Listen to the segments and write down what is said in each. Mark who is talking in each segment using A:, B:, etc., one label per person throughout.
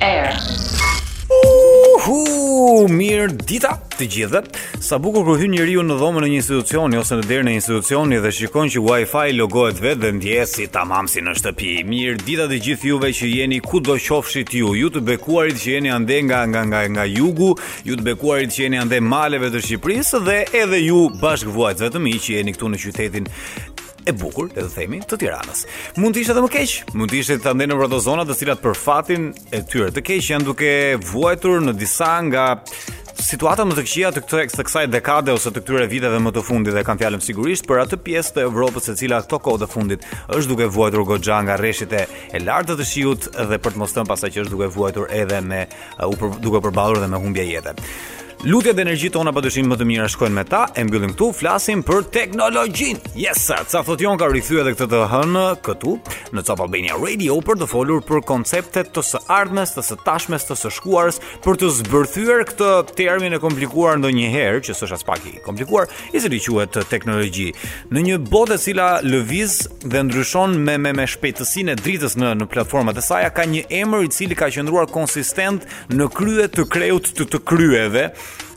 A: Air.
B: Uhu, mirë dita të gjithëve. Sa bukur kur hyn njeriu në dhomën e një institucioni ose në derën e institucioni dhe shikon që Wi-Fi logohet vetë dhe ndjehet si tamam si në shtëpi. Mirë dita të gjithë juve që jeni kudo qofshit ju. Ju të bekuarit që jeni ande nga nga nga nga jugu, ju të bekuarit që jeni ande maleve të Shqipërisë dhe edhe ju bashkëvuajtësve të mi që jeni këtu në qytetin e bukur, le të themi, të Tiranës. Mund të ishte edhe më keq, mund të ishte te andej në ato zona të cilat për fatin e tyre të keq janë duke vuajtur në disa nga situata më të këqija të këtij të kësaj dekade ose të këtyre viteve më të fundit dhe kam fjalën sigurisht për atë pjesë të Evropës e cila këto kohë të fundit është duke vuajtur goxha nga reshjet e larta të shiut dhe për të mos thënë pastaj që është duke vuajtur edhe me u për, duke u përballur dhe me humbje jete. Lutjet dhe energjitë tona padyshim më të mira shkojnë me ta. E mbyllim këtu, flasim për teknologjinë. Yes, sir. Ca thotë Jon jam rikthyer edhe këtë të hënë këtu në Top Albania Radio për të folur për koncepte të së ardhmes, të së tashmes, të së shkuarës, për të zbërthyer këtë termin e komplikuar ndonjëherë, që s'është aspak i komplikuar, i cili quhet teknologji. Në një botë e cila lëviz dhe ndryshon me me me shpejtësinë e dritës në në platformat e saj, ka një emër i cili ka qëndruar konsistent në krye të kreut të të kryeve.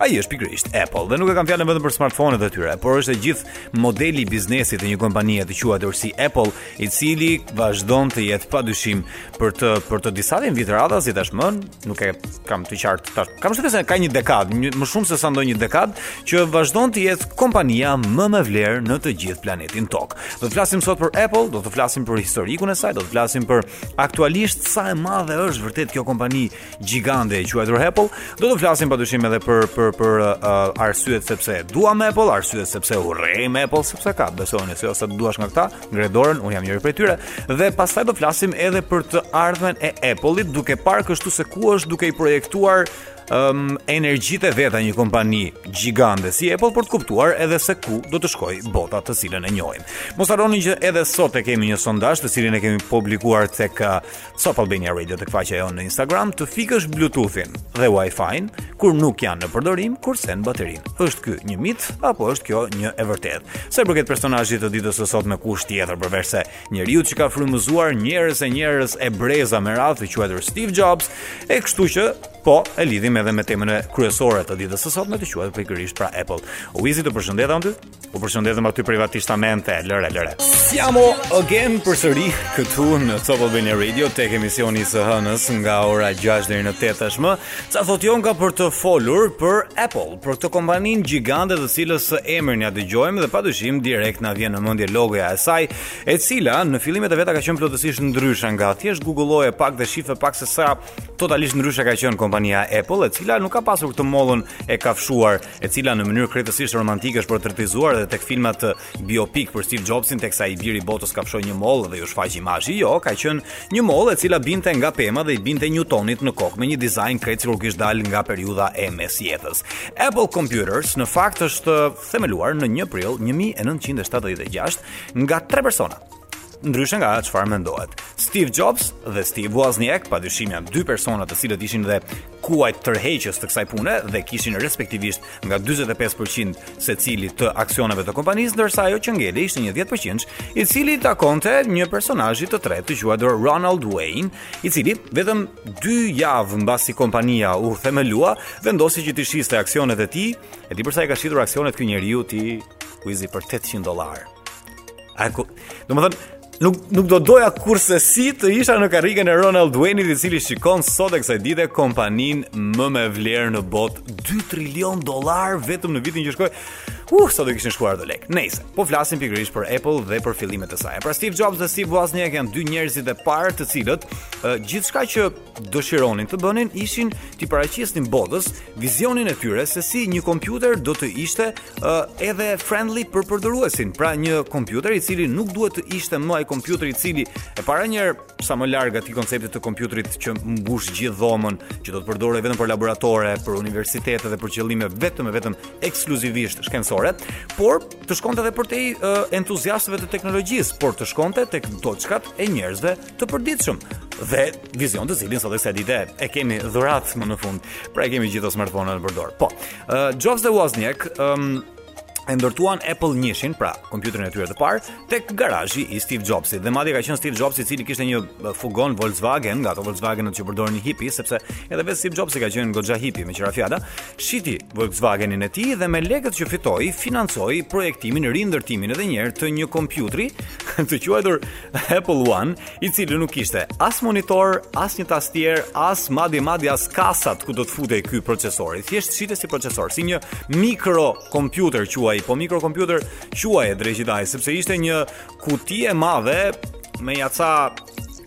B: Ai është pikërisht Apple dhe nuk e kam fjalën vetëm për smartphone-et e tyre, por është i gjithë modeli i biznesit të një kompanie të quajtur si Apple, i cili vazhdon të jetë padyshim për të për të disatin vit radhazi tashmë nuk e kam të qartë tash. Kam shënuar se ka një dekadë, një, më shumë se sa ndonjë dekadë që vazhdon të jetë kompania më me vlerë në të gjithë planetin Tokë. Do të flasim sot për Apple, do të flasim për historikun e saj, do të flasim për aktualisht sa e madhe është vërtet kjo kompani gjigande e quajtur Apple. Do të flasim padyshim edhe për për për uh, arsyet se pse e duam Apple, arsyet se pse e urrejmë Apple, sepse ka besojeni, sa të duash nga këta, ngre dorën, unë jam njëri prej tyre dhe pastaj do flasim edhe për të ardhmen e Apple-it, duke parë kështu se ku është duke i projektuar um, energjitë e veta një kompani gjigande si Apple për të kuptuar edhe se ku do të shkojë bota të cilën e njohim. Mos harroni që edhe sot e kemi një sondazh të cilin e kemi publikuar tek uh, Top Albania Radio tek faqja jonë në Instagram të fikësh Bluetoothin dhe Wi-Fi-n kur nuk janë në përdorim kursen baterinë. Është ky një mit apo është kjo një e vërtetë? Sa i përket personazhit të ditës së sotme, kush tjetër përveçse njeriu që ka frymëzuar njerëz e njerëz e breza me radhë të quajtur Steve Jobs, e kështu që Po, e lidhim edhe me temën kryesore të ditës së sotme të quajtur pikërisht pra Apple. Uizi të përshëndes ty. U përshëndetëm aty privatistamente, lëre, lëre. Siamo again përsëri këtu në Top Albania Radio, tek emisioni i së hënës nga ora 6 deri në 8 tashmë. Ça thotë Jon, ka për të folur për Apple, për këtë kompaninë gjigante të cilës së emrin ia dëgjojmë dhe padyshim direkt na vjen në mendje logoja e saj, e cila në fillimet e veta ka qenë plotësisht ndryshe nga a, thjesht Google-oje pak dhe shife pak se sa totalisht ndryshe ka qenë kompania Apple, e cila nuk ka pasur këtë mollën e kafshuar e cila në mënyrë krejtësisht romantike është portretizuar edhe tek filmat biopik për Steve Jobsin, teksa i biri i botës kafshoi një mollë dhe iu shfaq imazhi, jo, ka qenë një mollë e cila binte nga pema dhe i binte Newtonit në kokë me një dizajn krejt sikur kish dalë nga periudha e mesjetës. Apple Computers në fakt është themeluar në 1 prill 1976 nga tre persona. Ndryshe nga çfarë mendohet, Steve Jobs dhe Steve Wozniak padyshim janë dy persona të cilët ishin dhe kuajt tërheqës të kësaj pune dhe kishin respektivisht nga 45% secili të aksioneve të kompanisë, ndërsa ajo që ngeli ishte një 10%, i cili i takonte një personazhi të tretë të quajtur Ronald Wayne, i cili vetëm 2 javë mbasi kompania u themelua, vendosi që t'i shiste aksionet e tij, e di për sa i ka shitur aksionet ky njeriu ti kuizi për 800 dollarë. Ako, domethënë, nuk, nuk do doja kurrsesi të isha në karriken e Ronald Wayne-it, i cili shikon sot e kësaj dite kompaninë më me vlerë në botë 2 trilion dollarë vetëm në vitin që shkoi. Uh, sa do kishin shkuar ato lekë. Nëse po flasim pikërisht për Apple dhe për fillimet e saj. Pra Steve Jobs dhe Steve Wozniak janë dy njerëzit e parë të cilët uh, gjithçka që dëshironin të bënin ishin t'i paraqisnin botës vizionin e tyre se si një kompjuter do të ishte uh, edhe friendly për përdoruesin. Pra një kompjuter i cili nuk duhet të ishte më ai kompjuter i cili e para një herë sa më larg atij konceptit të kompjuterit që mbush gjithë dhomën, që do të përdorej vetëm për laboratore, për universitete dhe për qëllime vetëm e vetëm ekskluzivisht shkencore, por të shkonte edhe përtej uh, entuziastëve të teknologjisë, por të shkonte tek doçkat e njerëzve të përditshëm dhe vizion të cilin sot e kësaj dite e kemi dhuratë më në fund. Pra e kemi gjithë smartphone-at në për dore. Po. Uh, Jobs dhe Wozniak, um, e ndërtuan Apple 1-shin, pra kompjuterin e tyre të parë, tek garazhi i Steve Jobsit. Dhe madje ka qenë Steve Jobs i cili kishte një furgon Volkswagen, nga ato Volkswagen-at që përdornin hipit, sepse edhe vetë Steve Jobsi ka qenë goxha hipi meqë ra fjala, shiti Volkswagen-in e tij dhe me lekët që fitoi financoi projektimin, rindërtimin edhe një herë të një kompjuteri të quajtur Apple One, i cili nuk kishte as monitor, as një tastierë, as madje madje as kasat ku do të futej ky procesor. Thjesht shitej si procesor, si një mikro kompjuter quaj, po mikro kompjuter quaj e dreqi ta hajë, sepse ishte një kuti e madhe me ja ca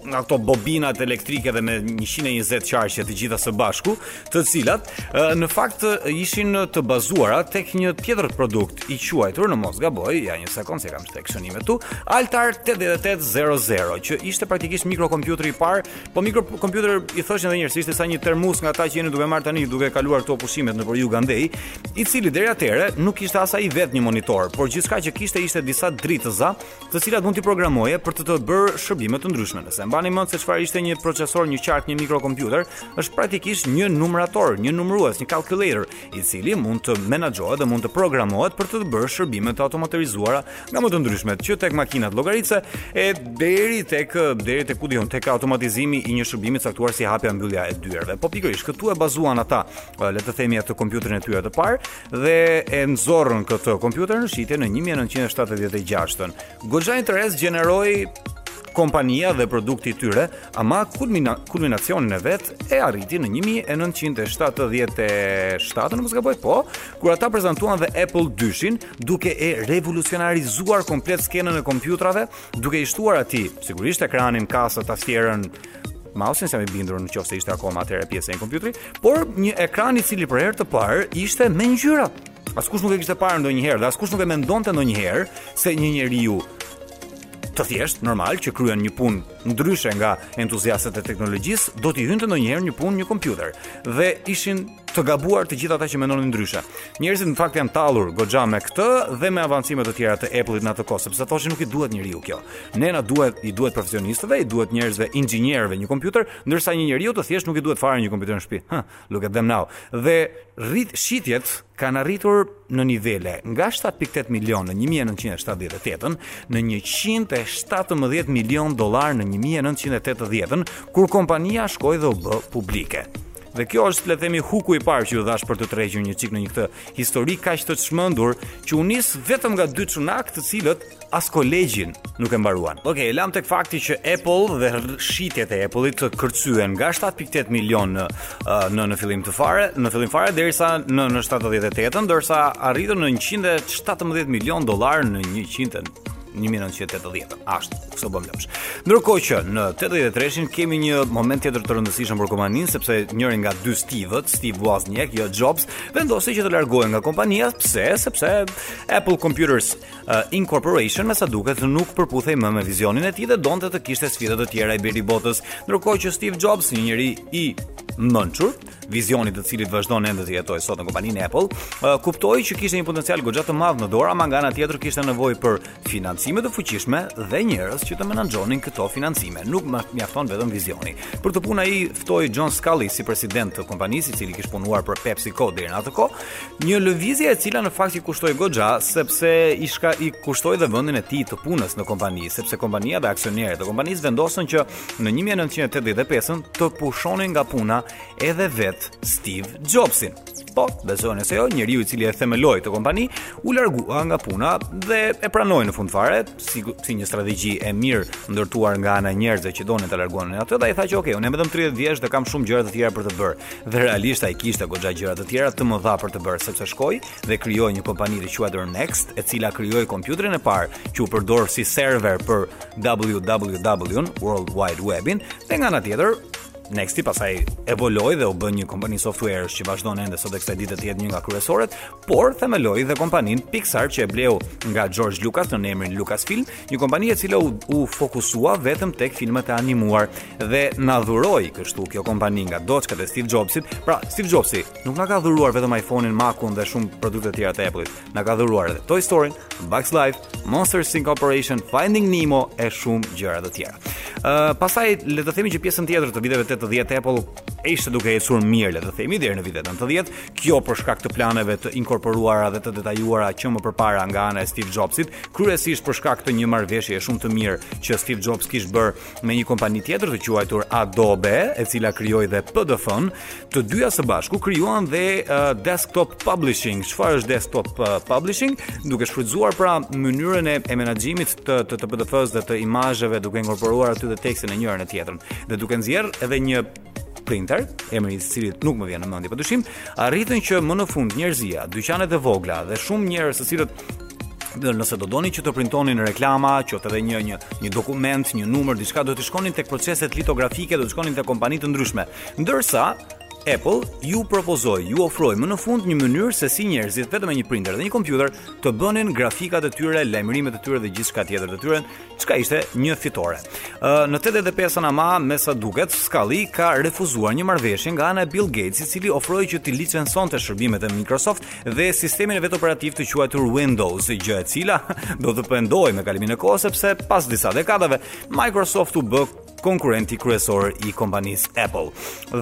B: nga këto bobinat elektrike dhe me 120 qarqe të gjitha së bashku, të cilat në fakt ishin të bazuara tek një tjetër produkt i quajtur në mos gaboj, ja një sekond se e kam tek shënimet këtu, Altair 8800, që ishte praktikisht mikrokompjuteri i parë, po mikrokompjuter i thoshin edhe njëherë se ishte sa një termos nga ata që jeni duke marr tani duke kaluar këto pushimet nëpër jug andej, i cili deri atëherë nuk kishte as ai vetë një monitor, por gjithçka që kishte ishte disa dritëza, të cilat mund t'i programoje për të të bërë shërbime të ndryshme. Nëse mbani mend se çfarë ishte një procesor, një qark, një mikrokompjuter, është praktikisht një numrator, një numërues, një calculator, i cili mund të menaxhohet dhe mund të programohet për të bërë shërbime të automatizuara nga më të ndryshmet, që tek makinat llogaritëse e deri tek deri tek ku di unë, tek automatizimi i një shërbimi të caktuar si hapja mbyllja e dyerve. Po pikërisht këtu e bazuan ata, le të themi atë kompjuterin e tyre të parë dhe e nxorrën këtë kompjuter në shitje në 1976-ën. Goxha interes gjeneroi Kompania dhe produkti i tyre, ama kulmina, kulminacionin e vet e arriti në 1977, në mos gaboj, po, kur ata prezantuan dhe Apple 2-shin, duke e revolucionarizuar komplet skenën e kompjuterave, duke i shtuar atij sigurisht ekranin, kasën, tastierën, mausin s'jam i bindur në qoftë se ishte akoma atëherë pjesë e një kompjuteri, por një ekran i cili për herë të parë ishte me ngjyra. Askush nuk e kishte parë ndonjëherë, dhe askush nuk e mendonte ndonjëherë se një njeriu Të thjesht, normal që kryen një punë ndryshe nga entuziastët e teknologjisë, do t'i hynte ndonjëherë në punë një kompjuter dhe ishin të gabuar të gjithë ata që mendonin ndryshe. Njerëzit në fakt janë tallur goxha me këtë dhe me avancime të tjera të Apple-it në atë kohë, sepse thoshin nuk i duhet njeriut kjo. Ne na duhet, i duhet profesionistëve, i duhet njerëzve inxhinierëve një kompjuter, ndërsa një njeriu të thjesht nuk i duhet fare një kompjuter në shtëpi. Hë, Look at them now. Dhe rrit shitjet kanë arritur në nivele nga 7.8 milion në 1978-ën në 117 milion dollar në 1980-ën kur kompania shkoi dhe u bë publike. Dhe kjo është le të themi huku i parë që ju dhashë për të tërhequr një çik në një këtë histori kaq të çmendur që u nis vetëm nga dy çunak të cilët as kolegjin nuk e mbaruan. Okej, okay, e lamë tek fakti që Apple dhe shitjet e Apple-it kërcyen nga 7.8 milion në në në fillim të fare, në fillim fare derisa në në 78-ën, ndërsa arritën në 117 milion dollar në 100 1980. Ashtu, kështu bëmë lëmsh. Ndërkohë që në 83-shin kemi një moment tjetër të rëndësishëm për kompaninë sepse njëri nga dy Steve-ët, Steve Wozniak, jo Jobs, vendosi që të largohej nga kompania, pse? Sepse Apple Computers uh, Incorporation me sa duket nuk përputhej më me vizionin e tij dhe donte të kishte sfida të tjera i biri i botës. Ndërkohë që Steve Jobs, një njeri i mençur, vizioni të cilit vazhdon ende të jetojë sot në kompaninë Apple, uh, kuptoi që kishte një potencial goxha të madh në dorë, ama nga ana tjetër kishte nevojë për financime të fuqishme dhe njerëz që të menaxhonin këto financime. Nuk mjafton vetëm vizioni. Për këtë punë ai ftoi John Scully si president të kompanisë, i cili kishte punuar për PepsiCo deri në atë kohë, një lëvizje e cila në fakt i kushtoi goxha sepse i shka i kushtoi dhe vendin e tij të punës në kompani, sepse kompania dhe aksionerët e kompanisë vendosën që në 1985-ën të pushonin nga puna edhe vetë Steve Jobsin. Po, besojeni se jo, njeriu i cili e themeloi këtë kompani u largua nga puna dhe e pranoi në fund fare si si një strategji e mirë ndërtuar nga ana e njerëzve që donin ta largonin atë dhe ai tha që okay, unë jam vetëm 30 vjeç dhe kam shumë gjëra të tjera për të bërë. Dhe realisht ai kishte goxha gjëra të tjera të mëdha për të bërë sepse shkoi dhe krijoi një kompani të quajtur Next, e cila krijoi kompjuterin e parë që u përdor si server për www-in, World Wide Webin, dhe nga ana tjetër, Nexti pastaj evoloi dhe u bë një kompani softuerësh që vazhdon ende sot e kësaj dite të jetë një nga kryesoret, por themeloi dhe kompaninë Pixar që e bleu nga George Lucas nën emrin Lucasfilm, një kompani e cila u, u fokusua vetëm tek filmat e animuar dhe na dhuroi kështu kjo kompani nga doçkat e Steve Jobsit. Pra, Steve Jobsi nuk na ka dhuruar vetëm iPhone-in, Mac-un dhe shumë produkte të tjera të Apple-it. Na ka dhuruar edhe Toy Story, Bugs Life, Monsters Incorporation, Finding Nemo e shumë gjëra të tjera. Ë, uh, pastaj le të themi që pjesën tjetër të viteve 80 Apple ishte duke ecur mirë, le të themi deri në vitet 90, kjo për shkak të planeve të inkorporuara dhe të detajuara që më përpara nga ana e Steve Jobsit, kryesisht për shkak të një marrëveshjeje shumë të mirë që Steve Jobs kish bërë me një kompani tjetër të quajtur Adobe, e cila krijoi dhe PDF-n, të dyja së bashku krijuan dhe uh, desktop publishing. Çfarë është desktop uh, publishing? Duke shfrytëzuar pra mënyrën e, e menaxhimit të të, të PDF-së dhe të imazheve, duke inkorporuar aty dhe tekstin e njërën e tjetrën dhe duke nxjerr edhe një printer, emri i të cilit nuk më vjen në mendje padyshim, arritën që më në fund njerëzia, dyqanet e vogla dhe shumë njerëz të cilët nëse do donin që të printonin reklama, qoftë edhe një një një dokument, një numër, diçka duhet të shkonin tek proceset litografike, duhet të shkonin tek kompani të ndryshme. Ndërsa Apple ju propozoi, ju ofroi më në fund një mënyrë se si njerëzit vetëm me një printer dhe një kompjuter të bënin grafikat e tyre, lajmërimet e tyre dhe gjithçka tjetër të tyre çka ishte një fitore. Në 85-ën ama, me sa duket, Scully ka refuzuar një marrëveshje nga ana e Bill Gates, i cili ofroi që t'i licenconte shërbimet e Microsoft dhe sistemin e vet operativ të quajtur Windows, gjë e cila do të pendohej me kalimin e kohës sepse pas disa dekadave Microsoft u bë konkurrenti kryesor i kompanisë Apple.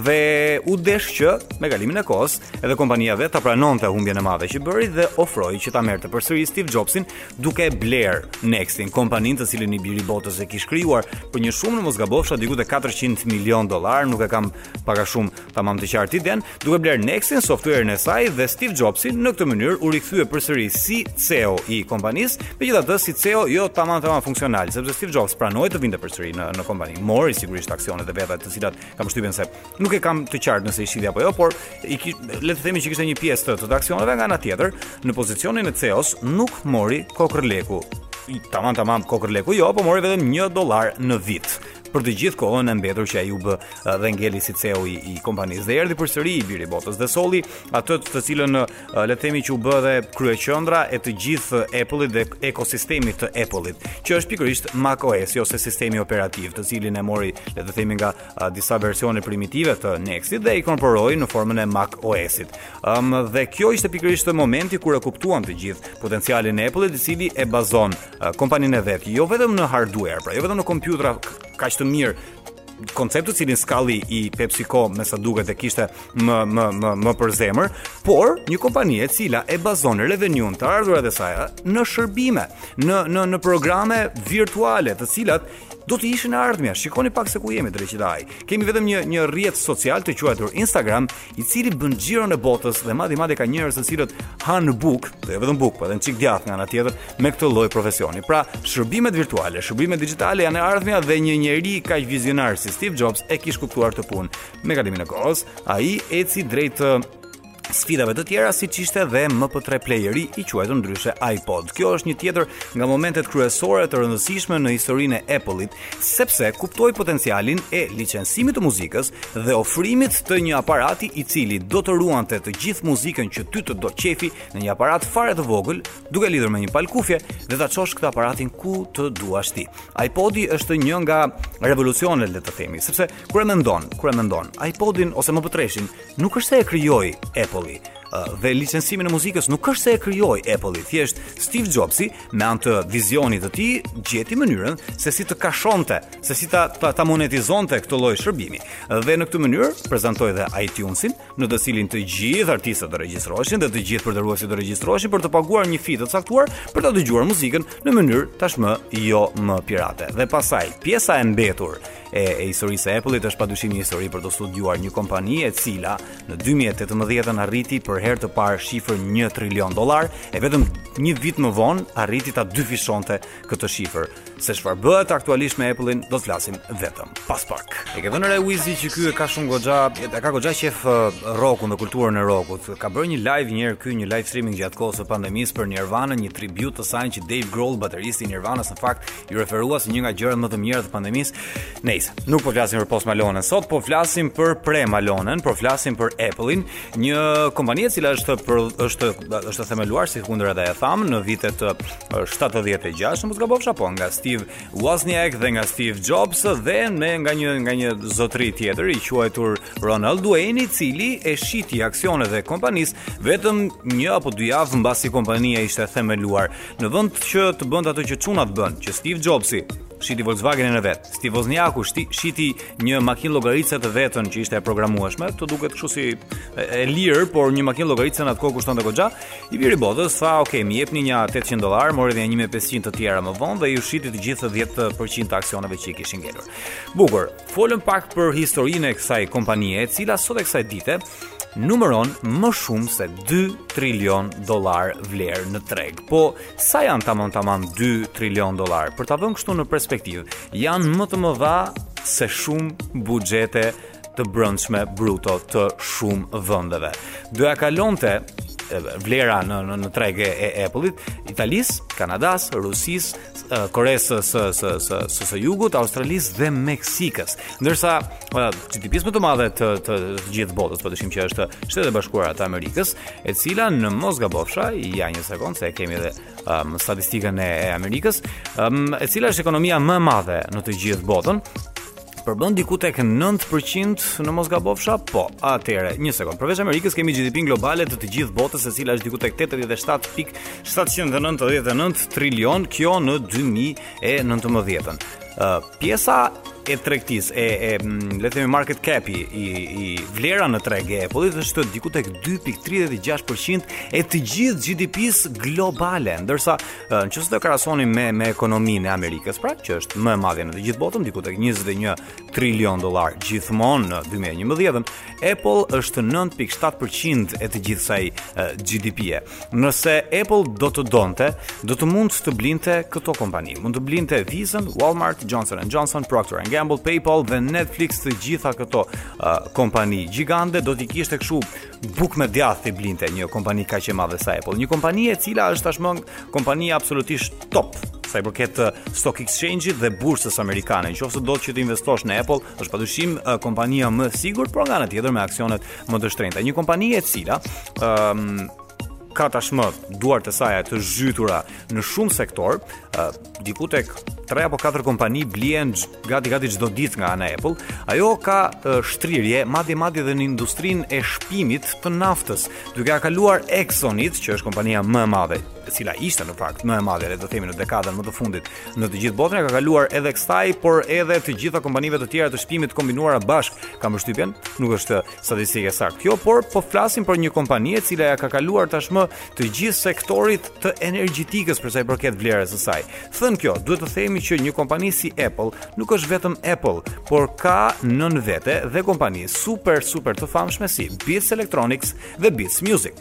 B: Dhe u desh që me kalimin e kohës, edhe kompania vetë ta pranonte humbjen e madhe që bëri dhe ofroi që ta merrte përsëri Steve Jobsin duke blerë Nextin, kompaninë të cilën i biri botës e kish krijuar për një shumë në mos gabofsha diku te 400 milion dollar, nuk e kam pak a shumë tamam të qartë idenë, duke blerë Nextin, softuerin e saj dhe Steve Jobsin në këtë mënyrë u rikthye përsëri si CEO i kompanisë, megjithatë si CEO jo tamam tamam funksional, sepse Steve Jobs pranoi të vinte përsëri në në kompani. Mori sigurisht aksionet e veta të cilat kam përshtypjen se nuk e kam të qartë nëse i shiti apo jo, por i ki, le të themi që kishte një pjesë të, të aksioneve nga ana tjetër, në pozicionin e CEO-s nuk mori kokërr leku. Tamam tamam kokërr leku jo, po mori vetëm 1 dollar në vit për të gjithë kohën e mbetur që ai u bë dhe ngeli si CEO i, i kompanisë dhe erdhi përsëri i biri botës dhe solli atë të cilën le të themi që u bë dhe kryeqendra e të gjithë Apple-it dhe ekosistemit të Apple-it, që është pikërisht macOS ose sistemi operativ, të cilin e mori le të themi nga disa versione primitive të Next-it dhe i korporoi në formën e macOS-it. Ëm um, dhe kjo ishte pikërisht momenti kur e kuptuan të gjithë potencialin e Apple-it, i cili e bazon kompaninë e vet, jo vetëm në hardware, pra jo vetëm në kompjutera kaq të mirë, koncept të cilin Sculley i PepsiCo me sa duket e kishte më më më më për zemër, por një kompani e cila e bazon revenue-n të ardhurat e saj në shërbime, në në në programe virtuale, të cilat do të ishin e ardhmja. Shikoni pak se ku jemi dreqi ta hajë. Kemi vetëm një një rrjet social të quajtur Instagram, i cili bën xhiron e botës dhe madje madje ka njerëz të cilët hanë bukë, dhe jo vetëm bukë, po edhe një çikë djathë nga ana tjetër me këtë lloj profesioni. Pra, shërbimet virtuale, shërbimet digjitale janë e ardhmja dhe një njeri kaq vizionar si Steve Jobs e kish kuptuar këtë punë. Me kalimin e kohës, ai eci drejt sfidave të tjera siç ishte dhe MP3 playeri i quajtur ndryshe iPod. Kjo është një tjetër nga momentet kryesore të rëndësishme në historinë e Apple-it, sepse kuptoi potencialin e licencimit të muzikës dhe ofrimit të një aparati i cili do të ruante të gjithë muzikën që ty të do qejfi në një aparat fare të vogël, duke lidhur me një palë kufje dhe ta çosh këtë aparatin ku të duash ti. iPodi është një nga revolucionet le të themi, sepse kur e mendon, kur e mendon, iPodin ose MP3-shin nuk është se e krijoi Apple-i, dhe licencimin e muzikës nuk është se e krijoi Apple-i, thjesht Steve Jobsi me anë të vizionit të tij gjeti mënyrën se si të kashonte, se si ta ta, ta monetizonte këtë lloj shërbimi. Dhe në këtë mënyrë prezantoi dhe iTunes-in, në të cilin të gjithë artistët do regjistroheshin dhe të gjithë përdoruesit do regjistroheshin për të paguar një fee të caktuar për ta dëgjuar muzikën në mënyrë tashmë jo më pirate. Dhe pastaj, pjesa e mbetur e e historisë së Apple-it është padyshim një histori për të studiuar një kompani e cila në 2018 arriti për herë të parë shifrën 1 trilion dollar e vetëm një vit më vonë arriti ta dyfishonte këtë shifër. Se çfarë bëhet aktualisht me Apple-in do të flasim vetëm pas pak. E ke vënë re Wizi që ky e ka shumë goxha, e ka goxha qejf rrokun dhe kulturën e rrokut. Ka bërë një live një herë ky, një live streaming gjatë kohës së pandemisë për Nirvanën, një tribut të saj që Dave Grohl, bateristi i Nirvanës në fakt iu referua si një nga gjërat më të mira të pandemisë. Nice. Nuk po flasim për Post Malone sot, po flasim për Pre Malone, po flasim për Apple-in, një kompani e cila është për, është është themeluar sikundër edhe e thamë në vitet 76, mos gabofsha po nga Steve Wozniak dhe nga Steve Jobs dhe nga një nga një zotëri tjetër i quajtur Ronald Wayne, i cili i shiti aksionet e kompanisë vetëm një apo dy javë mbasi kompania ishte themeluar. Në vend që të bënte ato që çunat bënë, që Steve Jobsi shiti Volkswagenin e vet, Steve Wozniaku shti, shiti një makinë llogaritëse të vetën që ishte e programueshme, të duket kështu si e, e lirë, por një makinë llogaritëse në atë kohë kushtonte goxha. I biri botës, tha, "Ok, më jepni nja 800 dollarë, mori dhe nja 1500 të tjera më vonë dhe iu shiti të gjithë 10% të aksioneve që i kishin ngelur." Bukur. Folëm pak për historinë e kësaj kompanie, e cila sot e kësaj dite numëron më shumë se 2 trilion dollar vlerë në treg. Po sa janë tamam tamam 2 trilion dollar? Për ta vënë kështu në perspektivë, janë më të mëdha se shumë buxhete të brendshme bruto të shumë vendeve. Do ia kalonte vlera në në, në treg e Apple-it, Italisë, Kanadasë, Rusisë, Koresë së së së së së jugut, Australisë dhe Meksikës. Ndërsa, GDP-së më të madhe të të gjithë botës, po dishim që është Shtetet e Bashkuara të Amerikës, e cila në mos gabofsha, ja një sekond se e kemi edhe um, statistikën e, e Amerikës, um, e cila është ekonomia më e madhe në të gjithë botën, përbën diku tek 9% në mos gabofsha, po, atëherë, një sekond. Përveç Amerikës kemi GDP-në globale të të gjithë botës, e cila është diku tek 87.799 trilion, kjo në 2019. Uh, pjesa e tregtisë e e mm, le të themi market cap i i, i vlera në treg e Apple-it është diku tek 2.36% e të gjithë GDP-së globale, ndërsa Nëse do krahasonim me me ekonominë e Amerikës, pra që është më e madhe në të gjithë botën, diku tek 21 trilion dollar gjithmonë në 2011-ën, Apple është 9.7% e të gjithë kësaj GDP-e. Nëse Apple do të donte, do të mund të blinte këto kompani. Mund të blinte Visën, Walmart, Johnson and Johnson, Procter and Gamble, PayPal dhe Netflix të gjitha këto uh, kompani gjigande do t'i kishte kështu bukë me djathë t'i blinte një kompani kaq e madhe sa Apple. Një kompani e cila është tashmë kompani absolutisht top sa i përket uh, stock exchange-it dhe bursës amerikane. Në qoftë se do që të investosh në Apple, është padyshim uh, kompania më e sigurt, por nga ana tjetër me aksionet më të shtrenjta. Një kompani e cila ëm um, ka tashmë duart e saj të zhytura në shumë sektorë, uh, diku tek 3 apo 4 kompani blihen gati gati çdo ditë nga ana Apple. Ajo ka uh, shtrirje madje madje edhe në industrinë e shpimit të naftës, duke ia kaluar Exxonit, që është kompania më e madhe, e cila ishte në fakt më e madhe, le të themi në dekadën më të fundit në të gjithë botën, ia ka kaluar edhe kësaj, por edhe të gjitha kompanive të tjera të shpimit të kombinuara bashkë, kam përshtypjen, nuk është statistikë e saktë kjo, por po flasim për një kompani e cila ia ka kaluar tashmë të gjithë sektorit të energjetikës për sa i përket vlerës së saj. Thënë kjo, duhet të themi që një kompani si Apple nuk është vetëm Apple, por ka nën vete dhe kompani super super të famshme si Beats Electronics dhe Beats Music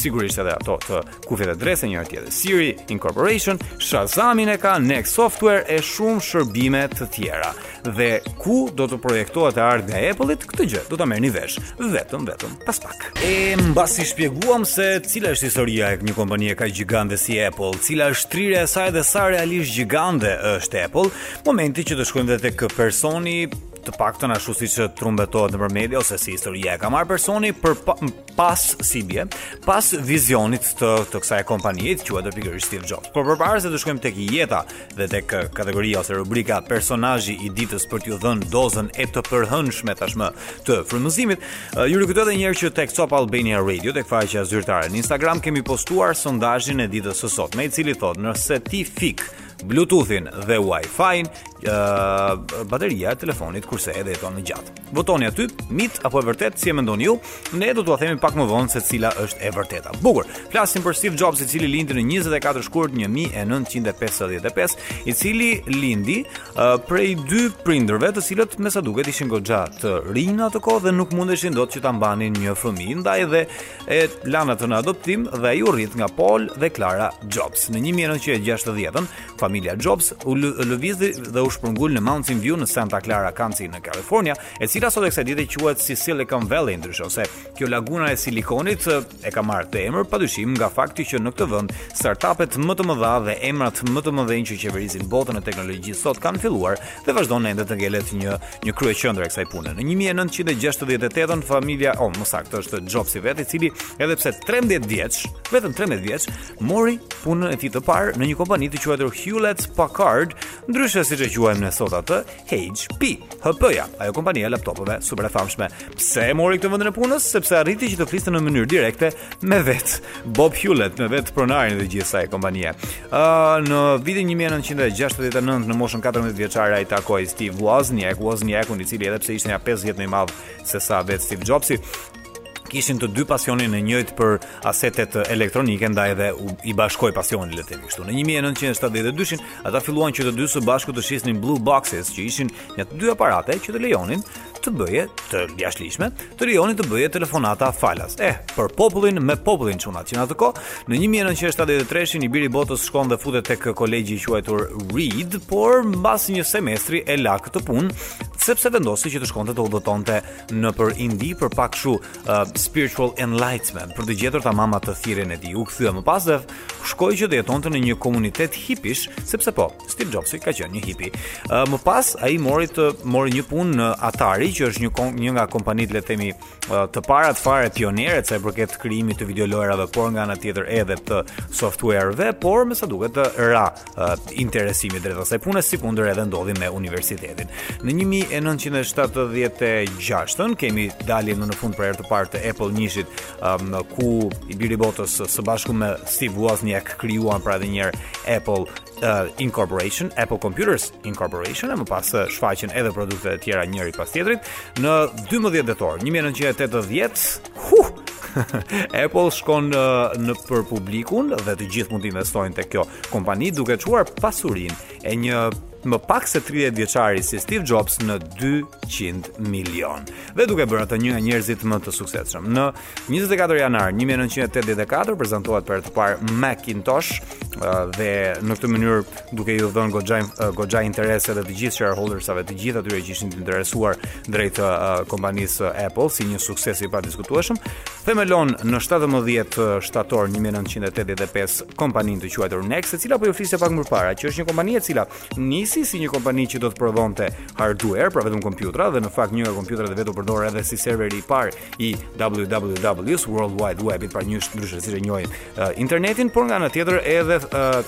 B: sigurisht edhe ato të kufjeve të Dre-së njëra tjetra. Siri Incorporation, Shazamin e ka, Next Software e shumë shërbime të tjera. Dhe ku do të projektohet e ardhmja e Apple-it, këtë gjë do ta merrni vesh vetëm vetëm pas pak. E mbasi shpjeguam se cila është historia e një kompanie kaq gjigande si Apple, cila është shtrirja e saj dhe sa realisht gjigande është Apple, momenti që të shkojmë dhe tek personi të paktën ashtu si ç' trumbetohet nëpër media ose si historia e ka marrë personi për pa, pas si i bie, pas vizionit të të kësaj kompanie që quhet pikërisht Steve Jobs. Por përpara se të shkojmë tek jeta dhe tek uh, kategoria ose rubrika personazhi i ditës për t'ju dhënë dozën e të përhënshmes tashmë të frymëzimit, uh, ju rikujtoj edhe një herë që tek Top Albania Radio, tek faqja zyrtare në Instagram kemi postuar sondazhin e ditës së sotme, i cili thotë nëse ti fik Bluetoothin dhe Wi-Fi-n, uh, bateria e telefonit kursehet dhe jeton më gjatë. Votoni aty, mit apo e vërtetë, si e mendoni ju? Ne do t'ua themi pak më vonë se cila është e vërteta. Bukur. Flasim për Steve Jobs, i cili lindi në 24 shkurt 1955, i cili lindi uh, prej dy prindërve, të cilët me sa duket ishin goxha të rinj në atë kohë dhe nuk mundeshin dot që ta mbanin një fëmijë. Ndaj dhe e lanë atë në adoptim dhe ai u rrit nga Paul dhe Clara Jobs. Në 1960-ën, Familja Jobs u lëvizi dhe u shpërngul në Mountain View në Santa Clara County në Kalifornia, e cila sot e kësaj dite quhet si Silicon Valley ndryshe ose kjo laguna e silikonit e ka marrë këtë emër padyshim nga fakti që në këtë vend startupet më të mëdha dhe emrat më të mëdhenj që qeverisin botën e teknologjisë sot kanë filluar dhe vazhdon ende të ngelet një një kryeqendër e kësaj pune. Në 1968 familja, oh, më saktë është Jobsi vetë, i cili edhe pse 13 vjeç, vetëm 13 vjeç, mori punën e tij të parë në një kompani të quajtur Hewlett Packard, ndryshe siç e quajmë ne sot atë, HP. HP-ja, ajo kompania e laptopëve super e famshme. Pse e mori këtë vendin e punës? Sepse arriti që të fliste në mënyrë direkte me vet Bob Hewlett, me vet pronarin e gjithë asaj kompanie. Ë uh, në vitin 1969 në moshën 14 vjeçare ai takoi Steve Wozniak, Wozniak i cili edhe pse ishte nja 5 vjet më i madh se sa vet Steve Jobsi, kishin të dy pasionin e njëjtë për asetet elektronike, ndaj edhe i bashkoi pasioni le të themi kështu. Në 1972-shin ata filluan që të dy së bashku të shisnin blue boxes, që ishin nja dy aparate që të lejonin të bëje të jashtëligjshme, të lejonin të bëje telefonata falas. Eh, për popullin me popullin çunat që në atë kohë, në 1973-shin i biri botës shkon dhe futet tek kolegji i quajtur Reed, por mbas një semestri e la këtë punë sepse vendosi që të shkonte të udhëtonte nëpër Indi për pak kshu uh, spiritual enlightenment, për të gjetur ta mama të thirrjen e tij. U kthye më pas dhe shkoi që të jetonte në një komunitet hipish, sepse po, Steve Jobs ka qenë një hipi. Uh, më pas ai mori të mori një punë në Atari, që është një kom, një nga kompanitë le të themi uh, të parat fare pionieret sa i përket krijimit të videolojrave, por nga ana tjetër edhe të softwareve, por me sa duket i ra uh, interesimi drejt asaj pune, sikundër edhe ndodhi me universitetin. Në 1976-ën kemi daljen në fund për herë të parë të Apple njëshit um, ku i biri botës së bashku me Steve Wozniak krijuan pra edhe njëherë Apple uh, Incorporation, Apple Computers Incorporation, e më pas uh, shfaqen edhe produktet e tjera njëri pas tjetrit, në 12 dhjetor, 1980, Huh! Apple shkon në, në për publikun dhe të gjithë mund të investojnë te kjo kompani duke çuar pasurinë e një më pak se 30 vjeçari si Steve Jobs në 200 milion dhe duke bërë atë një nga njerëzit më të suksesshëm. Në 24 janar 1984 prezantohet për herë të parë Macintosh dhe në këtë mënyrë duke iu dhënë goxha goxha interes edhe të gjithë shareholdersave, të gjithë atyre që ishin të interesuar drejt uh, kompanisë Apple si një sukses i padiskutueshëm. Themelon në 17 shtator 1985 kompaninë të quajtur Next, e cila po ju flisja pak më parë, që është një kompani e cila nisi si një kompani që do të prodhonte hardware, pra vetëm kompjutra dhe në fakt një nga kompjutrat e vet u përdor edhe si serveri i parë i WWW-s, World Wide Web, apo ndryshe si e njohim internetin, por nga ana tjetër edhe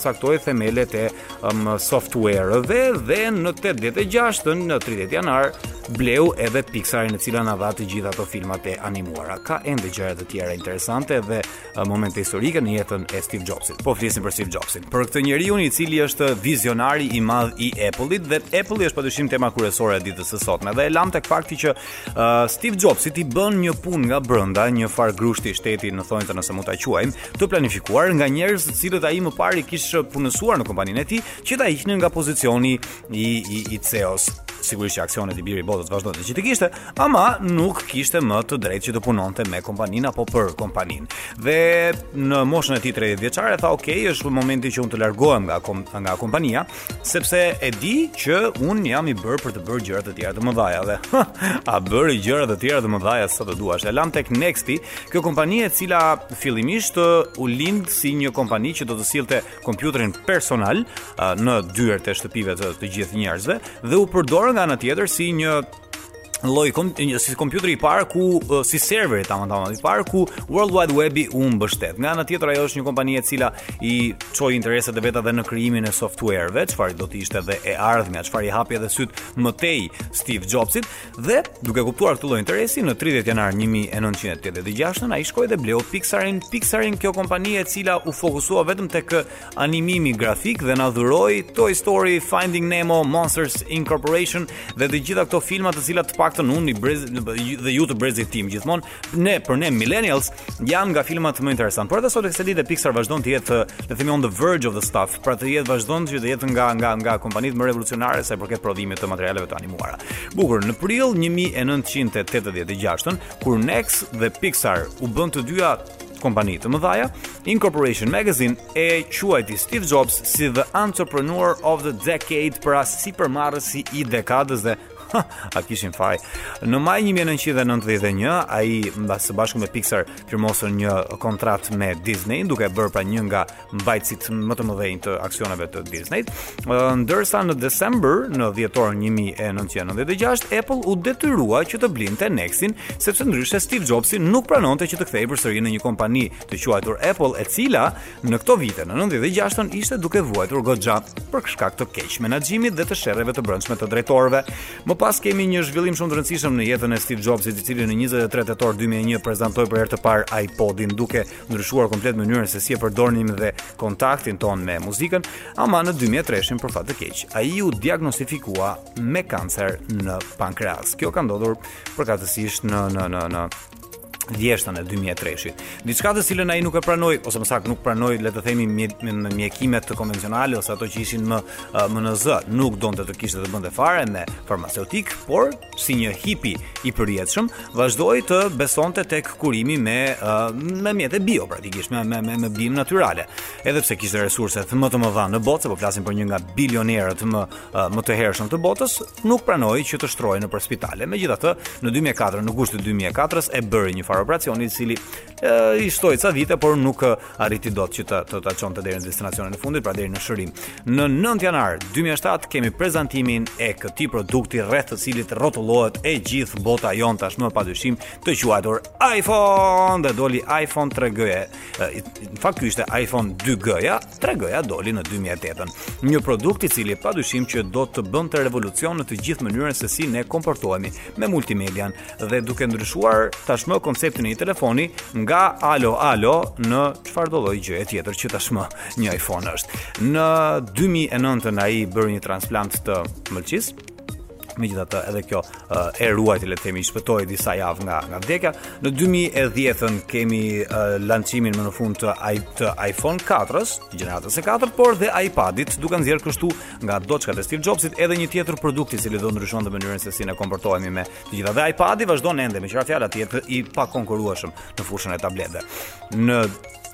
B: caktoi themelet e um, software-ve dhe në 86-ën, në 30 janar, bleu edhe Pixar-in e cila na dha të gjitha ato filmat e animuara. Ka ende gjëra të tjera interesante dhe uh, momente historike në jetën e Steve Jobsit. Po flisim për Steve Jobsin. Për këtë njeriun i cili është vizionari i madh i Apple-it dhe Apple-i është padyshim tema kryesore e ditës së sotme dhe e lam tek fakti që Uh, Steve Jobsit i bënë një punë nga brenda, një farë grushti shteti në thonjëza nëse mund ta quajmë, të planifikuar nga njerëz të cilët ai më parë i kishte punësuar në kompaninë e tij, që ta hiqnin nga pozicioni i i, i CEO-s. Sigurisht që aksionet i biri botës vazhdonte që t'i kishte, ama nuk kishte më të drejtë që të punonte me kompaninë apo për kompaninë. Dhe në moshën e tij 30 vjeçare tha, "Ok, është momenti që unë të largohem nga kom, nga kompania." sepse e di që unë jam i bërë për të bërë gjëra të tjera të mëdhaja dhe a bëri gjëra të tjera të mëdhaja sa të duash. E lamë tek Nexti, kjo kompani e cila fillimisht u lind si një kompani që do të sillte kompjuterin personal në dyert e shtëpive të të gjithë njerëzve dhe u përdor nga ana tjetër si një lloj kom, si kompjuteri i parë ku si serveri tamam tamam i parë ku World Wide Webi u mbështet. Nga ana tjetër ajo është një kompani e cila i çoi interesat e veta dhe në krijimin e software-ve, çfarë do të ishte edhe e ardhmja, çfarë i hapi edhe sytë më tej Steve Jobsit dhe duke kuptuar këtë lloj interesi në 3 janar 1986 ai shkoi dhe bleu Pixarin. Pixarin kjo kompani e cila u fokusua vetëm tek animimi grafik dhe na dhuroi Toy Story, Finding Nemo, Monsters Incorporation dhe të gjitha këto filma të cilat të paktën unë brez, dhe ju të brezit tim gjithmonë ne për ne millennials janë nga filmat më interesantë. Por edhe sot kësaj ditë Pixar vazhdon të jetë le të themi on the verge of the stuff, pra të jetë vazhdon që të jetë nga nga nga kompanitë më revolucionare sa i përket prodhimit të materialeve të animuara. Bukur, në prill 1986-ën kur Nex dhe Pixar u bënë të dyja kompani të mëdhaja, Incorporation Magazine e quajti Steve Jobs si the entrepreneur of the decade, pra sipërmarrësi i dekadës dhe a kishin faj. Në maj 1991, ai mbas së bashku me Pixar firmosën një kontratë me Disney, duke bërë pra një nga mbajtësit më të mëdhenj të aksioneve të Disney. Ndërsa në December në dhjetorin 1996 Apple u detyrua që të blinte Nexin, sepse ndryshe Steve Jobsi nuk pranonte që të kthehej përsëri në një kompani të quajtur Apple, e cila në këto vite në 96-ën ishte duke vuajtur goxha për shkak të keqmenaxhimit dhe të sherreve të brendshme të drejtorëve. Më pas kemi një zhvillim shumë të rëndësishëm në jetën e Steve Jobsit, i cili në 23 tetor 2001 prezantoi për herë të parë iPodin duke ndryshuar komplet mënyrën se si e përdornim dhe kontaktin tonë me muzikën, ama në 2003-shin për fat të keq, ai u diagnostifikua me kancer në pankreas. Kjo ka ndodhur përkatësisht në në në në vjeshtën e 2003-shit. Diçka të cilën ai nuk e pranoi ose më saktë nuk pranoi, le të themi mje, mjekimet konvencionale ose ato që ishin më më në zë, nuk donte të kishte të bënte fare me farmaceutikë, por si një hipi i përjetshëm, vazhdoi të besonte tek kurimi me me mjete bio praktikisht, me me me, me bimë natyrale. Edhe pse kishte resurset më të mëdha në botë, sepse po flasim për një nga bilionerët më më të hershëm të botës, nuk pranoi që të shtrohej nëpër spitale. Megjithatë, në 2004, në gusht të 2004-s e bëri një farë operacioni i cili e, i shtoi ca vite, por nuk arriti dot që të të, të çonte deri në destinacionin e fundit, pra deri në shërim. Në 9 janar 2007 kemi prezantimin e këtij produkti rreth të cilit rrotullohet e gjithë bota jonë tashmë pa dyshim të quajtur iPhone dhe doli iPhone 3G-ja. Në fakt ky ishte iPhone 2G-ja, 3G-ja doli në 2008-ën. Një produkt i cili pa dyshim që do të bënte revolucion në të gjithë mënyrën se si ne komportohemi me multimedian, dhe duke ndryshuar tashmë konceptin e një telefoni nga alo alo në çfarëdo lloj gjëje tjetër që tashmë një iPhone është. Në 2009 ai bëri një transplant të mëlçisë. Megjithatë edhe kjo e ruajti le të themi shpëtoi disa javë nga nga vdekja. Në 2010-ën kemi lancimin më në fund të, I, të iPhone 4-s, gjeneratës së 4, por dhe iPad-it, duke nxjerrë kështu nga doçkat e Steve Jobs-it edhe një tjetër produkt i cili do ndryshonte mënyrën se si ne komportohemi me të gjithave, iPad-i vazhdon ende meqë ra fjala të jetë i pakonkurrueshëm në fushën e tabletëve. Në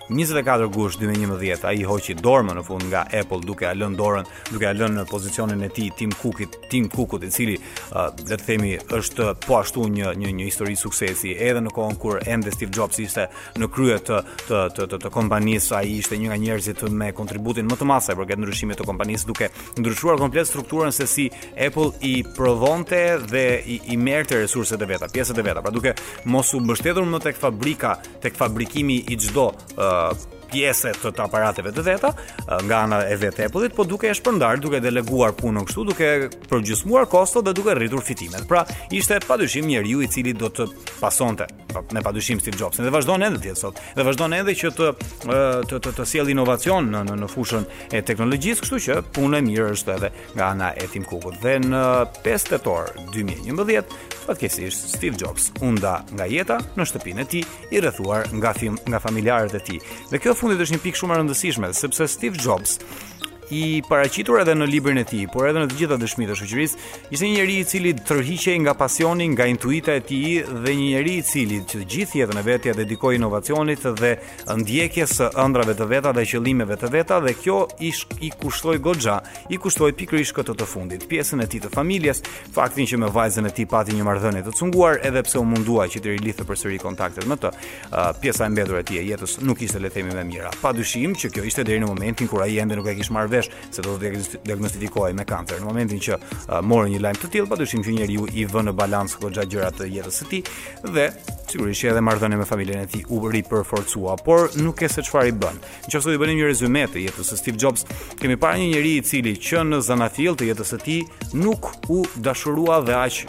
B: 24 gusht 2011 ai hoqi dorë më në fund nga Apple duke ia lënë dorën, duke ia lënë pozicionin e tij Tim Cookit, Tim Cookut i cili uh, le të themi është po ashtu një një një histori suksesi edhe në kohën kur ende Steve Jobs ishte në krye të të të të, të kompanisë, ai ishte një nga njerëzit me kontributin më të madh sa i përket ndryshimit të kompanisë duke ndryshuar komplet strukturën se si Apple i prodhonte dhe i, i merrte resurset e veta, pjesët e veta, pra duke mos u mbështetur më tek fabrika, tek fabrikimi i çdo uh, pjese të të aparateve të veta nga ana e vetë Apple-it, po duke e shpërndarë, duke deleguar punën kështu, duke përgjysmuar kostot dhe duke rritur fitimet. Pra, ishte padyshim njeriu i cili do të pasonte po, me padyshim Steve Jobsin. Dhe vazhdon ende dhe sot. Dhe vazhdon ende që të të të, të sjellë inovacion në në, në fushën e teknologjisë, kështu që punë e mirë është edhe nga ana e Tim Cookut dhe në 5 tetor 2011, fatkeqësisht Steve Jobs u nda nga jeta në shtëpinë e tij i rrethuar nga film, nga familjarët e tij. Dhe kjo e fundit është një pikë shumë e rëndësishme sepse Steve Jobs i paraqitur edhe në librin e tij, por edhe në të gjitha dëshmitë e shoqërisë, ishte një njeri i cili tërhiqej nga pasioni, nga intuita e tij dhe një njeri i cili që gjithë jetën e vet ia dedikoi inovacionit dhe ndjekjes së ëndrrave të veta dhe qëllimeve të veta dhe kjo i, i kushtoi goxha, i kushtoi pikërisht këtë të fundit, pjesën e tij të familjes, faktin që me vajzën e tij pati një marrëdhënie të cunguar, edhe pse u mundua që të rilidhte përsëri kontaktet me të. Uh, pjesa e mbetur e tij e jetës nuk ishte le të themi më e mira. Padyshim që kjo ishte deri në momentin kur ai ende nuk e kish marrë vesh se do të diagnostifikohej me kancer. Në momentin që uh, mori një lajm të tillë, padyshim që njeriu i vë në balancë goxha gjëra të jetës së tij dhe sigurisht që edhe marrëdhënia me familjen e tij u ripërforcua, por nuk ke se çfarë i bën. Nëse do i bënim një rezume të jetës së Steve Jobs, kemi parë një njeri i cili që në zanafillë të jetës së tij nuk u dashurua dhe aq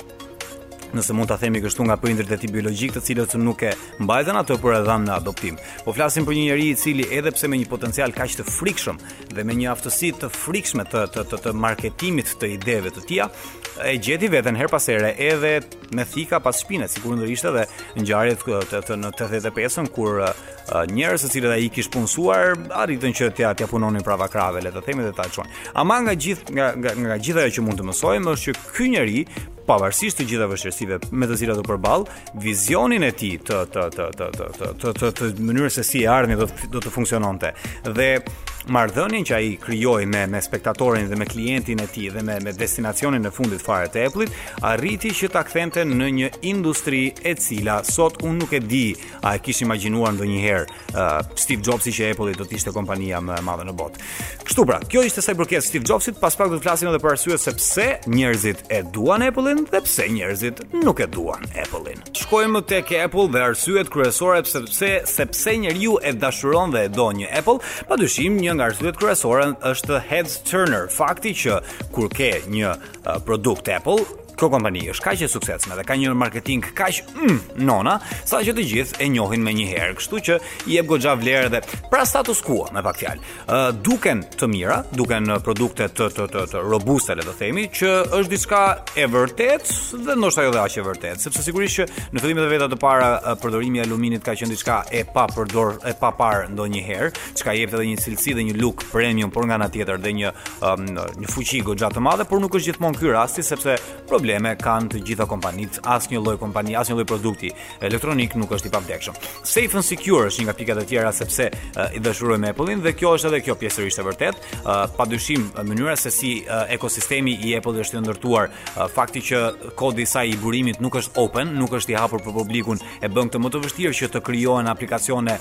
B: nëse mund ta themi kështu nga prindërit e tij biologjikë, të cilët nuk e mbajtën atë por e dhanë në adoptim. Po flasim për një njeri i cili edhe pse me një potencial kaq të frikshëm dhe me një aftësi të frikshme të të të, të marketimit të ideve të tija, e gjeti veten herë pas here edhe me thika pas shpine, sikundër ishte dhe ngjarjet të, të, të, në 85-ën, kur uh, njerëz të cilët ai kish punësuar, arritën që t'ia, t'ia punonin prapa krahëve, le të themi dhe ta çonin. Ama nga, gjithë, nga, nga, nga gjithë ajo që mund të mësojmë, është që ky njeri, pavarësisht të gjitha vështirësive me të cilat u përball, vizionin e tij të të të të të të të të të mënyrës se si e ardhmja do të do të funksiononte. Dhe marrëdhënien që ai krijoi me me spektatorin dhe me klientin e tij dhe me me destinacionin e fundit fare të Apple-it Arriti që ta kthente në një industri e cila sot unë nuk e di a e kish imagjinuar ndonjëherë uh, Steve Jobsi që Apple do të ishte kompania më e madhe në botë. Kështu pra, kjo ishte sa i përket Steve Jobsit, pas pak do të flasim edhe për arsyet se pse njerëzit e duan Apple-in dhe pse njerëzit nuk e duan Apple-in. Shkojmë tek Apple dhe arsyet kryesore pse pse se pse njeriu e dashuron dhe e do një Apple, padyshim një nga arsyet kryesore është heads turner, fakti që kur ke një produkt Apple, kjo kompani është kaq e suksesshme dhe ka një marketing kaq mm, nona, sa që të gjithë e njohin menjëherë, kështu që i jep goxha vlerë dhe pra status quo, me pak fjalë. Ë uh, duken të mira, duken produkte të të të, të robuste le të themi, që është diçka e vërtetë dhe ndoshta jo dhe aq e vërtetë, sepse sigurisht që në fillimet e veta të para përdorimi i aluminit ka qenë diçka e pa përdor e paparë ndonjëherë, çka jep edhe një cilësi dhe një look premium, por nga ana tjetër dhe një um, një fuqi goxha të madhe, por nuk është gjithmonë ky rasti sepse probleme kanë të gjitha kompanitë, asnjë lloj kompani, asnjë lloj produkti elektronik nuk është i pavdekshëm. Safe and secure është një nga pikat e tjera se pse uh, e dashurojmë Apple-in dhe kjo është edhe kjo pjesërisht e vërtetë, uh, padyshim mënyra se si uh, ekosistemi i Apple është i ndërtuar, uh, fakti që kodi i saj i burimit nuk është open, nuk është i hapur për publikun, e bën këtë më të vështirë që të krijohen aplikacione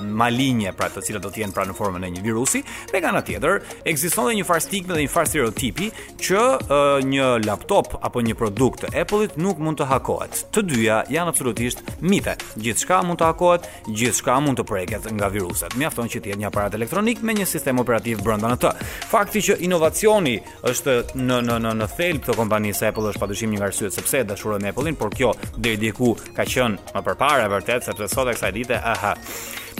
B: malinje, pra të cilat do të jenë pra në formën e një virusi, dhe nga ana tjetër, ekziston edhe një farë stigme dhe një farë stereotipi që uh, një laptop apo një produkt të Apple-it nuk mund të hakohet. Të dyja janë absolutisht mite. Gjithçka mund të hakohet, gjithçka mund të preket nga viruset. Mjafton që të jetë një aparat elektronik me një sistem operativ brenda në të. Fakti që inovacioni është në në në në thelb të kompanisë Apple është padyshim një arsye sepse e dashurojmë Apple-in, por kjo deri diku ka qenë më përpara e vërtetë sepse sot e kësaj dite aha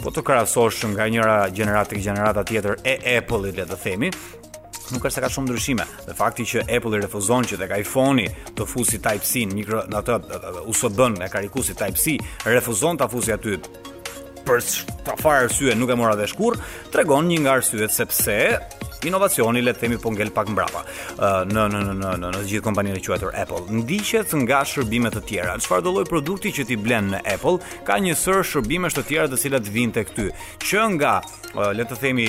B: po të krahasosh nga njëra gjeneratë tek gjenerata tjetër e Apple-it le të themi nuk është se ka shumë ndryshime. Dhe fakti që Apple-i refuzon që tek iPhone-i të fusë Type-C në mikro në atë USB-në e karikusit Type-C, refuzon ta fusë aty për çfarë arsye nuk e mora vesh kurrë, tregon një nga arsyet sepse inovacioni le të themi po ngel pak mbrapa në në në në në në gjithë kompaninë e quajtur Apple. Ndiqet nga shërbime të tjera. Çfarëdo lloj produkti që ti blen në Apple, ka një sërë shërbimesh të tjera të cilat vijnë tek ty. Që nga le të themi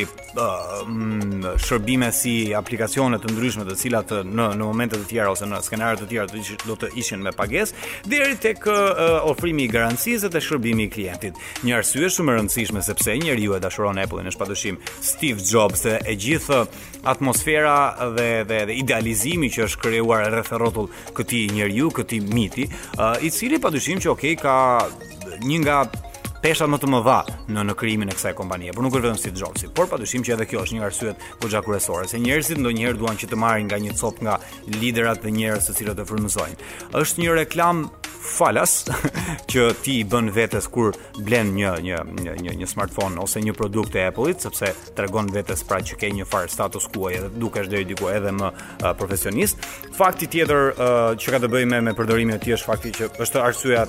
B: shërbime si aplikacione të ndryshme të cilat në në momente të tjera ose në skenare të tjera do të ishin me pagesë deri tek uh, ofrimi i garancisë dhe shërbimi i klientit. Një arsye shumë e rëndësishme sepse njeriu e dashuron Apple-in është padyshim Steve Jobs, e gjithë atmosfera dhe dhe, dhe idealizimi që është krijuar rreth rrotull këtij njeriu, këtij miti, uh, i cili padyshim që okay ka një nga peshat më të mëdha në në krijimin e kësaj kompanie, por nuk është vetëm Steve Jobs, por padyshim që edhe kjo është një nga arsyet goxha kryesore, se njerëzit ndonjëherë duan që të marrin nga një copë nga liderat dhe njerëz të cilët e frymëzojnë. Është një reklamë falas që ti i bën vetes kur blen një një një një, një smartphone ose një produkt të Apple-it, sepse tregon vetes pra që ke një farë status quo edhe dukesh deri diku edhe më uh, profesionist. Fakti tjetër uh, që ka të bëjë me me përdorimin e tij është fakti që është arsyeja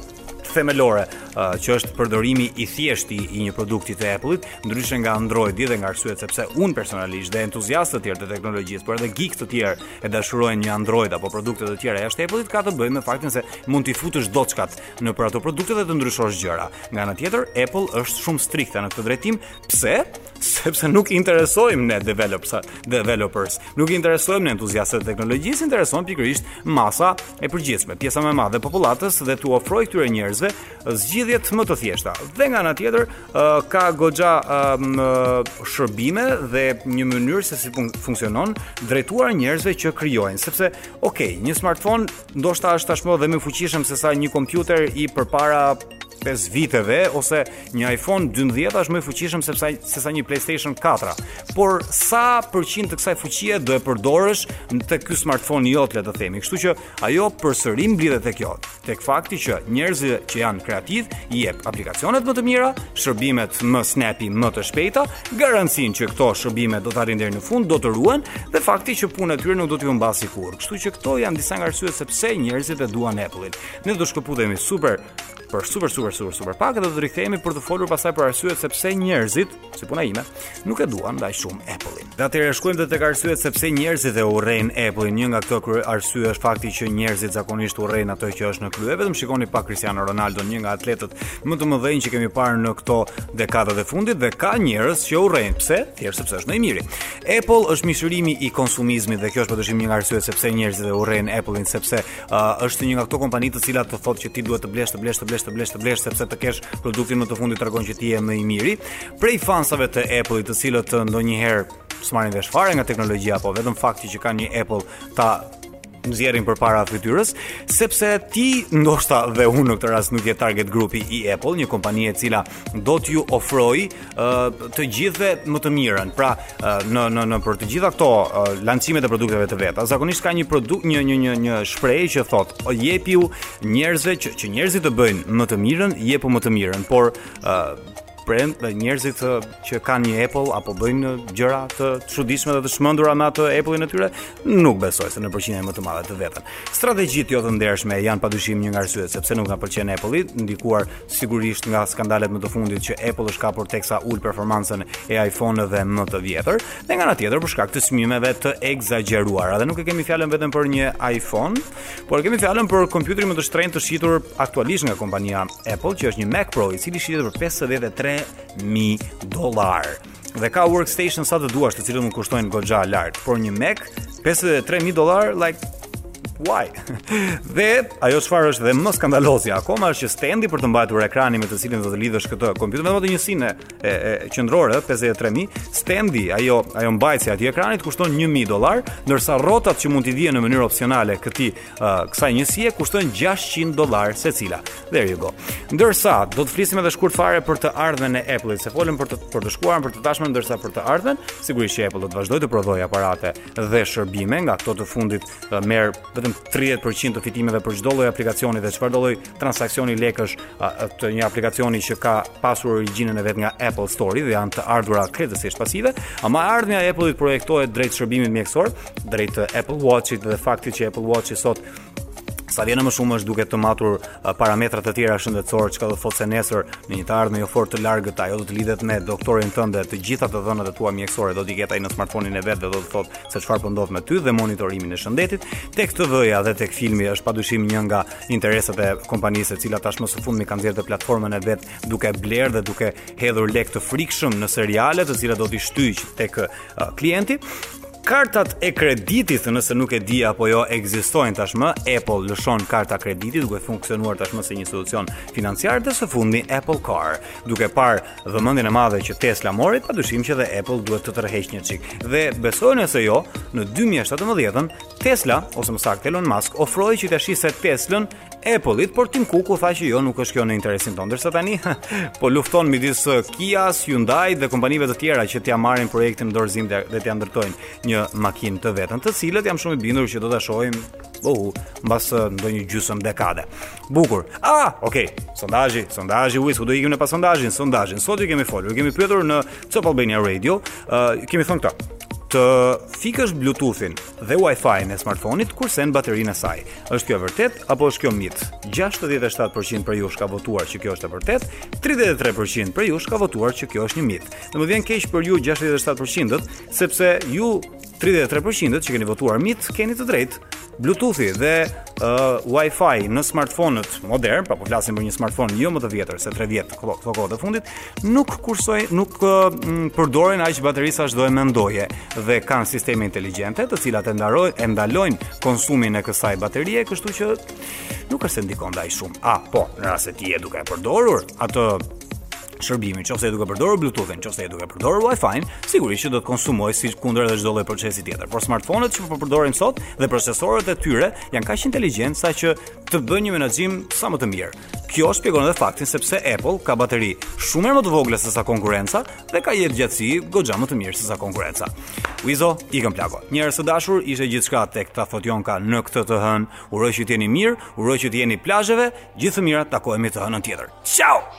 B: themelore uh, që është përdorimi i thjeshtë i një produkti të Apple-it, ndryshe nga Android-i dhe nga arsyet sepse unë personalisht dhe entuziastë të tjerë të teknologjisë, por edhe geek të tjerë e dashurojnë një Android apo produkte të tjera jashtë Apple-it ka të bëjë me faktin se mund t'i futësh doçkat nëpër ato produkte dhe të ndryshosh gjëra. Nga ana tjetër, Apple është shumë strikte në këtë drejtim, Pse? Sepse nuk i interesojmë ne developers, developers. Nuk i interesojmë ne entuziastët e teknologjisë, intereson pikërisht masa e përgjithshme, pjesa më e madhe e popullatës dhe t'u ofrojë këtyre njerëzve zgjidhjet më të thjeshta. Dhe nga ana tjetër, ka goxha shërbime dhe një mënyrë se si funksionon drejtuar njerëzve që krijojnë, sepse ok, një smartphone Ndoshta është tashmë dhe më i fuqishëm se sa një kompjuter i përpara 5 viteve ose një iPhone 12 është më i fuqishëm se sa një PlayStation 4. Por sa përqind të kësaj fuqie do e përdorësh te ky smartphone-i jot le të themi. Kështu që ajo përsëri mblidhet tek kjo, tek fakti që njerëzit që janë kreativ i jep aplikacionet më të mira, shërbimet më snappy, më të shpejta, Garancinë që këto shërbime do të arrijnë deri në fund do të ruhen dhe fakti që puna e tyre nuk do të humbasi kurrë. Kështu që këto janë disa nga arsyet se pse njerëzit e duan Apple-in. Ne do të shkëputemi super super super super pak dhe do të rikthehemi për të folur pastaj për arsyet se pse njerëzit, si puna ime, nuk e duan dhe aq shumë Apple-in. Dhe atëherë shkojmë dhe tek arsyet se pse njerëzit e urrejnë Apple-in. Një nga këto arsye është fakti që njerëzit zakonisht urrejnë atë që është në krye. Vetëm shikoni pak Cristiano Ronaldo, një nga atletët më të mëdhenj që kemi parë në këto dekadat e fundit dhe ka njerëz që e urrejnë pse, thjesht sepse është më i miri. Apple është mishërimi i konsumizmit dhe kjo është padyshim një nga arsyet se pse njerëzit e urrejnë Apple-in sepse uh, është një nga këto kompani të cilat të thotë që ti duhet të blesh, të blesh, të blesh, të blesh, të blesh sepse të kesh produktin më të fundit tregon që ti je më i miri. Prej fansave të Apple-it, të cilët ndonjëherë s'marrin vesh fare nga teknologjia, po vetëm fakti që kanë një Apple ta nxjerrin përpara fytyrës, sepse ti ndoshta dhe unë në këtë rast nuk je target grupi i Apple, një kompani e cila do t'ju ofrojë uh, të gjithëve më të mirën. Pra, uh, në në nëpër të gjitha këto uh, lancimet e produkteve të veta, zakonisht ka një produkt një një një një shprehje që thotë, o jepu njerëzve që që njerëzit të bëjnë më të mirën, jepu më të mirën, por uh, brand dhe njerëzit uh, që kanë një Apple apo bëjnë uh, gjëra të çuditshme dhe të çmendura me atë Apple-in e tyre, nuk besoj se në përqindje më të madhe të vetën. Strategjitë jo të ndershme janë padyshim një nga arsyet se pse nuk na pëlqen Apple-i, ndikuar sigurisht nga skandalet më të fundit që Apple është kapur teksa ul performancën e iPhone-ëve më të vjetër, dhe nga ana tjetër për shkak të çmimeve të ekzagjeruara. Dhe nuk e kemi fjalën vetëm për një iPhone, por kemi fjalën për kompjuterin më të shtrenjtë të shitur aktualisht nga kompania Apple që është një Mac Pro i cili shitet për 53000 dollar. Dhe ka workstation sa të duash, të cilët mund të kushtojnë goxha lart, por një Mac 53000 dollar like why? dhe ajo çfarë është dhe më skandalozja akoma është që stendi për të mbajtur ekranin me të cilin do të lidhësh këtë kompjuter domethënë njësinë e, e, e qendrore 53000, stendi ajo ajo mbajtësja e atij ekranit kushton 1000 dollar, ndërsa rrotat që mund t'i vihen në mënyrë opsionale këtij uh, kësaj njësie kushtojnë 600 dollarë secila. There you go. Ndërsa do të flisim edhe shkurt fare për të ardhmen e Apple-it. Se folëm për të për të shkuarën për të tashmen ndërsa për të ardhmen, sigurisht që Apple do të vazhdojë të prodhojë aparate dhe shërbime nga këto të fundit uh, merr vetëm 30% të fitimeve për çdo lloj aplikacioni dhe çfarëdo lloj transaksioni lekësh të një aplikacioni që ka pasur origjinën e vet nga Apple Store dhe janë të ardhura krejtësisht pasive, ama e ardhmja e Apple-it projektohet drejt shërbimit mjekësor, drejt Apple Watch-it dhe faktit që Apple Watch-i sot sa vjen më shumë është duke të matur uh, parametra të tjera shëndetësor, çka do të thotë se nesër në një të ardhme jo fort të largët ajo do të lidhet me doktorin tënd dhe të gjitha të dhënat e tua mjekësore do t'i ketë ai në smartphone-in e vet dhe do të thotë se çfarë po ndodh me ty dhe monitorimin e shëndetit. Tek TV-ja dhe tek filmi është padyshim një nga interesat e kompanisë e cila tashmë së fundmi ka nxjerrë platformën e vet duke blerë dhe duke hedhur lekë të frikshëm në seriale të cilat do t'i shtyjë tek uh, klienti kartat e kreditit nëse nuk e di apo jo ekzistojnë tashmë Apple lëshon karta krediti duke funksionuar tashmë si një institucion financiar dhe së fundi Apple Car duke parë vëmendjen e madhe që Tesla mori padyshim që dhe Apple duhet të tërheqë një çik dhe besojeni ose jo në 2017 Tesla, ose më saktë Elon Musk, ofroi që ta shiste Teslën Apple-it, por Tim Cook u tha që jo, nuk është kjo në interesin tonë. Ndërsa tani po lufton midis uh, Kia, Hyundai dhe kompanive të tjera që t'ia marrin projektin në dorëzim dhe, dhe t'ia ndërtojnë një makinë të vetën, të cilën jam shumë i bindur që do ta shohim bohu mbas uh, ndonjë gjysmë dekade. Bukur. Ah, okay. Sondazhi, sondazhi Wiz, ku do ikim ne pa sondazhin, sondazhin. Sot ju kemi folur, kemi pyetur në Top Albania Radio, uh, kemi thënë këtë të fikësh Bluetoothin dhe Wi-Fi-n e smartphone-it kursen baterinë e saj. Është kjo e vërtetë apo është kjo mit? 67% prej jush ka votuar që kjo është e vërtetë, 33% prej jush ka votuar që kjo është një mit. Dhe më vjen keq për ju 67%-ët, sepse ju 33%-ët që keni votuar mit, keni të drejtë. Bluetoothi dhe uh, Wi-Fi në smartphone-ët modernë, pra po flasim për një smartphone jo më të vjetër se 3 vjet këto këto kohët e fundit, nuk kursoj, nuk uh, përdorin aq bateri sa ç'do e mendoje dhe kanë sisteme inteligjente, të cilat e ndarojnë e ndalojnë konsumin e kësaj baterie, kështu që nuk është se ndikon dhe aq shumë. A, po, në rast se ti je duke e përdorur atë shërbim, qoftë se je duke përdorur Bluetooth-in, qoftë se je duke përdorur Wi-Fi-n, sigurisht që do të konsumojë sikundër edhe çdo lloj procesi tjetër. Por smartphone-et që po përdorim sot dhe procesorët e tyre janë kaq inteligjentë saqë të bëjnë një menaxhim sa më të mirë. Kjo shpjegon edhe faktin se pse Apple ka bateri shumë më të vogla se sa konkurrenca dhe ka jetëgjatësi goxha më të mirë se sa konkurrenca. Wizo, ikëm plako. Njerëz të dashur, ishte gjithçka tek ta thotë Jonka në këtë të hënë. Uroj që të jeni mirë, uroj që të jeni plazheve, gjithë të mirat takohemi të hënën tjetër. Ciao.